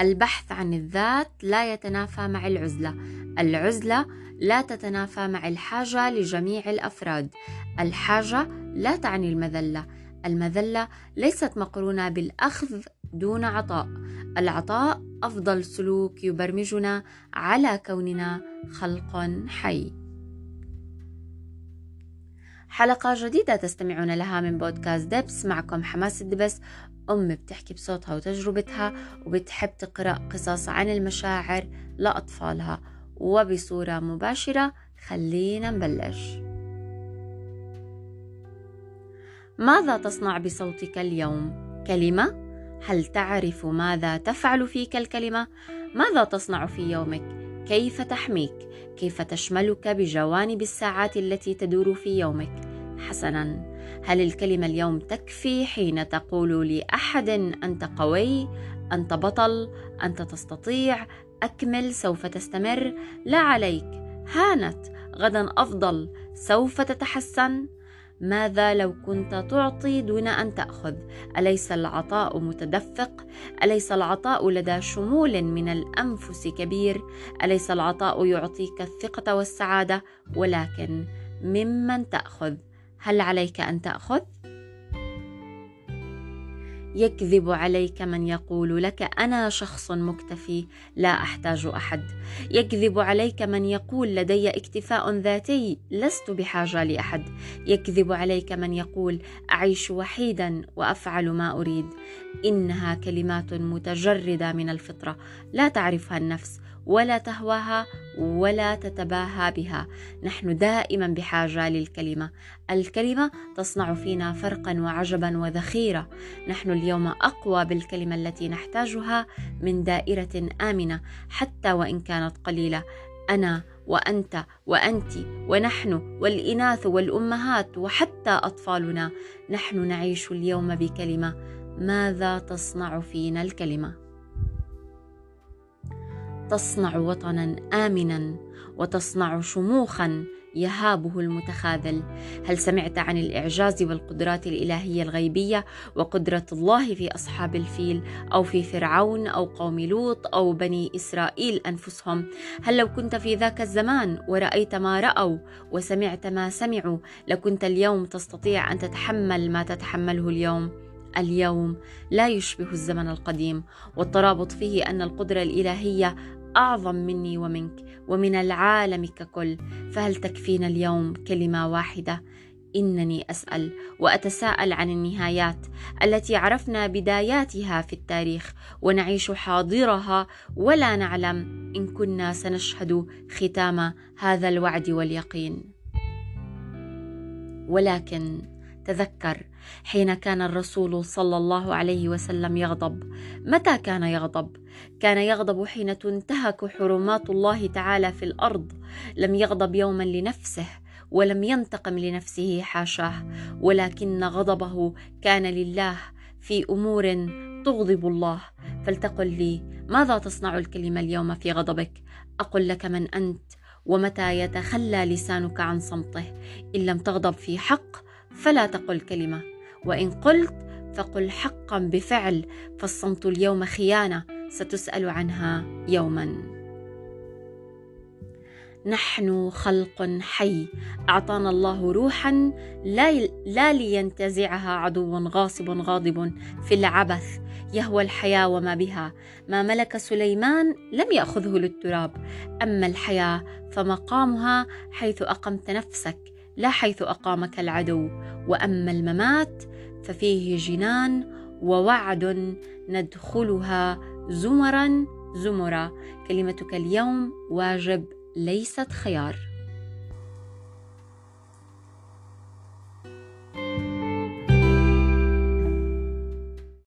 البحث عن الذات لا يتنافى مع العزلة. العزلة لا تتنافى مع الحاجة لجميع الأفراد. الحاجة لا تعني المذلة. المذلة ليست مقرونة بالأخذ دون عطاء. العطاء أفضل سلوك يبرمجنا على كوننا خلق حي. حلقة جديدة تستمعون لها من بودكاست دبس معكم حماس الدبس أم بتحكي بصوتها وتجربتها وبتحب تقرأ قصص عن المشاعر لأطفالها وبصورة مباشرة خلينا نبلش ماذا تصنع بصوتك اليوم؟ كلمة؟ هل تعرف ماذا تفعل فيك الكلمة؟ ماذا تصنع في يومك؟ كيف تحميك؟ كيف تشملك بجوانب الساعات التي تدور في يومك؟ حسنا هل الكلمة اليوم تكفي حين تقول لأحد أنت قوي؟ أنت بطل؟ أنت تستطيع؟ أكمل سوف تستمر؟ لا عليك هانت غدا أفضل سوف تتحسن؟ ماذا لو كنت تعطي دون أن تأخذ؟ أليس العطاء متدفق؟ أليس العطاء لدى شمول من الأنفس كبير؟ أليس العطاء يعطيك الثقة والسعادة؟ ولكن ممن تأخذ؟ هل عليك أن تأخذ؟ يكذب عليك من يقول لك أنا شخص مكتفي لا أحتاج أحد. يكذب عليك من يقول لدي اكتفاء ذاتي لست بحاجة لأحد. يكذب عليك من يقول أعيش وحيدا وأفعل ما أريد. إنها كلمات متجردة من الفطرة لا تعرفها النفس. ولا تهواها ولا تتباهى بها. نحن دائما بحاجة للكلمة. الكلمة تصنع فينا فرقا وعجبا وذخيرة. نحن اليوم أقوى بالكلمة التي نحتاجها من دائرة آمنة حتى وإن كانت قليلة. أنا وأنت وانت ونحن والإناث والأمهات وحتى أطفالنا نحن نعيش اليوم بكلمة. ماذا تصنع فينا الكلمة؟ تصنع وطنا امنا وتصنع شموخا يهابه المتخاذل. هل سمعت عن الإعجاز والقدرات الإلهية الغيبية وقدرة الله في أصحاب الفيل أو في فرعون أو قوم لوط أو بني إسرائيل أنفسهم؟ هل لو كنت في ذاك الزمان ورأيت ما رأوا وسمعت ما سمعوا لكنت اليوم تستطيع أن تتحمل ما تتحمله اليوم. اليوم لا يشبه الزمن القديم والترابط فيه أن القدرة الإلهية أعظم مني ومنك ومن العالم ككل. فهل تكفينا اليوم كلمة واحدة؟ إنني أسأل وأتساءل عن النهايات التي عرفنا بداياتها في التاريخ ونعيش حاضرها ولا نعلم إن كنا سنشهد ختام هذا الوعد واليقين. ولكن تذكر حين كان الرسول صلى الله عليه وسلم يغضب. متى كان يغضب؟ كان يغضب حين تنتهك حرمات الله تعالى في الأرض. لم يغضب يوما لنفسه ولم ينتقم لنفسه حاشاه. ولكن غضبه كان لله في أمور تغضب الله. فلتقل لي ماذا تصنع الكلمة اليوم في غضبك؟ أقل لك من أنت ومتى يتخلى لسانك عن صمته؟ إن لم تغضب في حق فلا تقل كلمة. وإن قلت فقل حقا بفعل فالصمت اليوم خيانة ستسأل عنها يوما. نحن خلق حي أعطانا الله روحا لا, لا لينتزعها عدو غاصب غاضب في العبث يهوى الحياة وما بها. ما ملك سليمان لم يأخذه للتراب. أما الحياة فمقامها حيث أقمت نفسك. لا حيث أقامك العدو. وأما الممات ففيه جنان ووعد ندخلها زمرا زمرا. كلمتك اليوم واجب ليست خيار.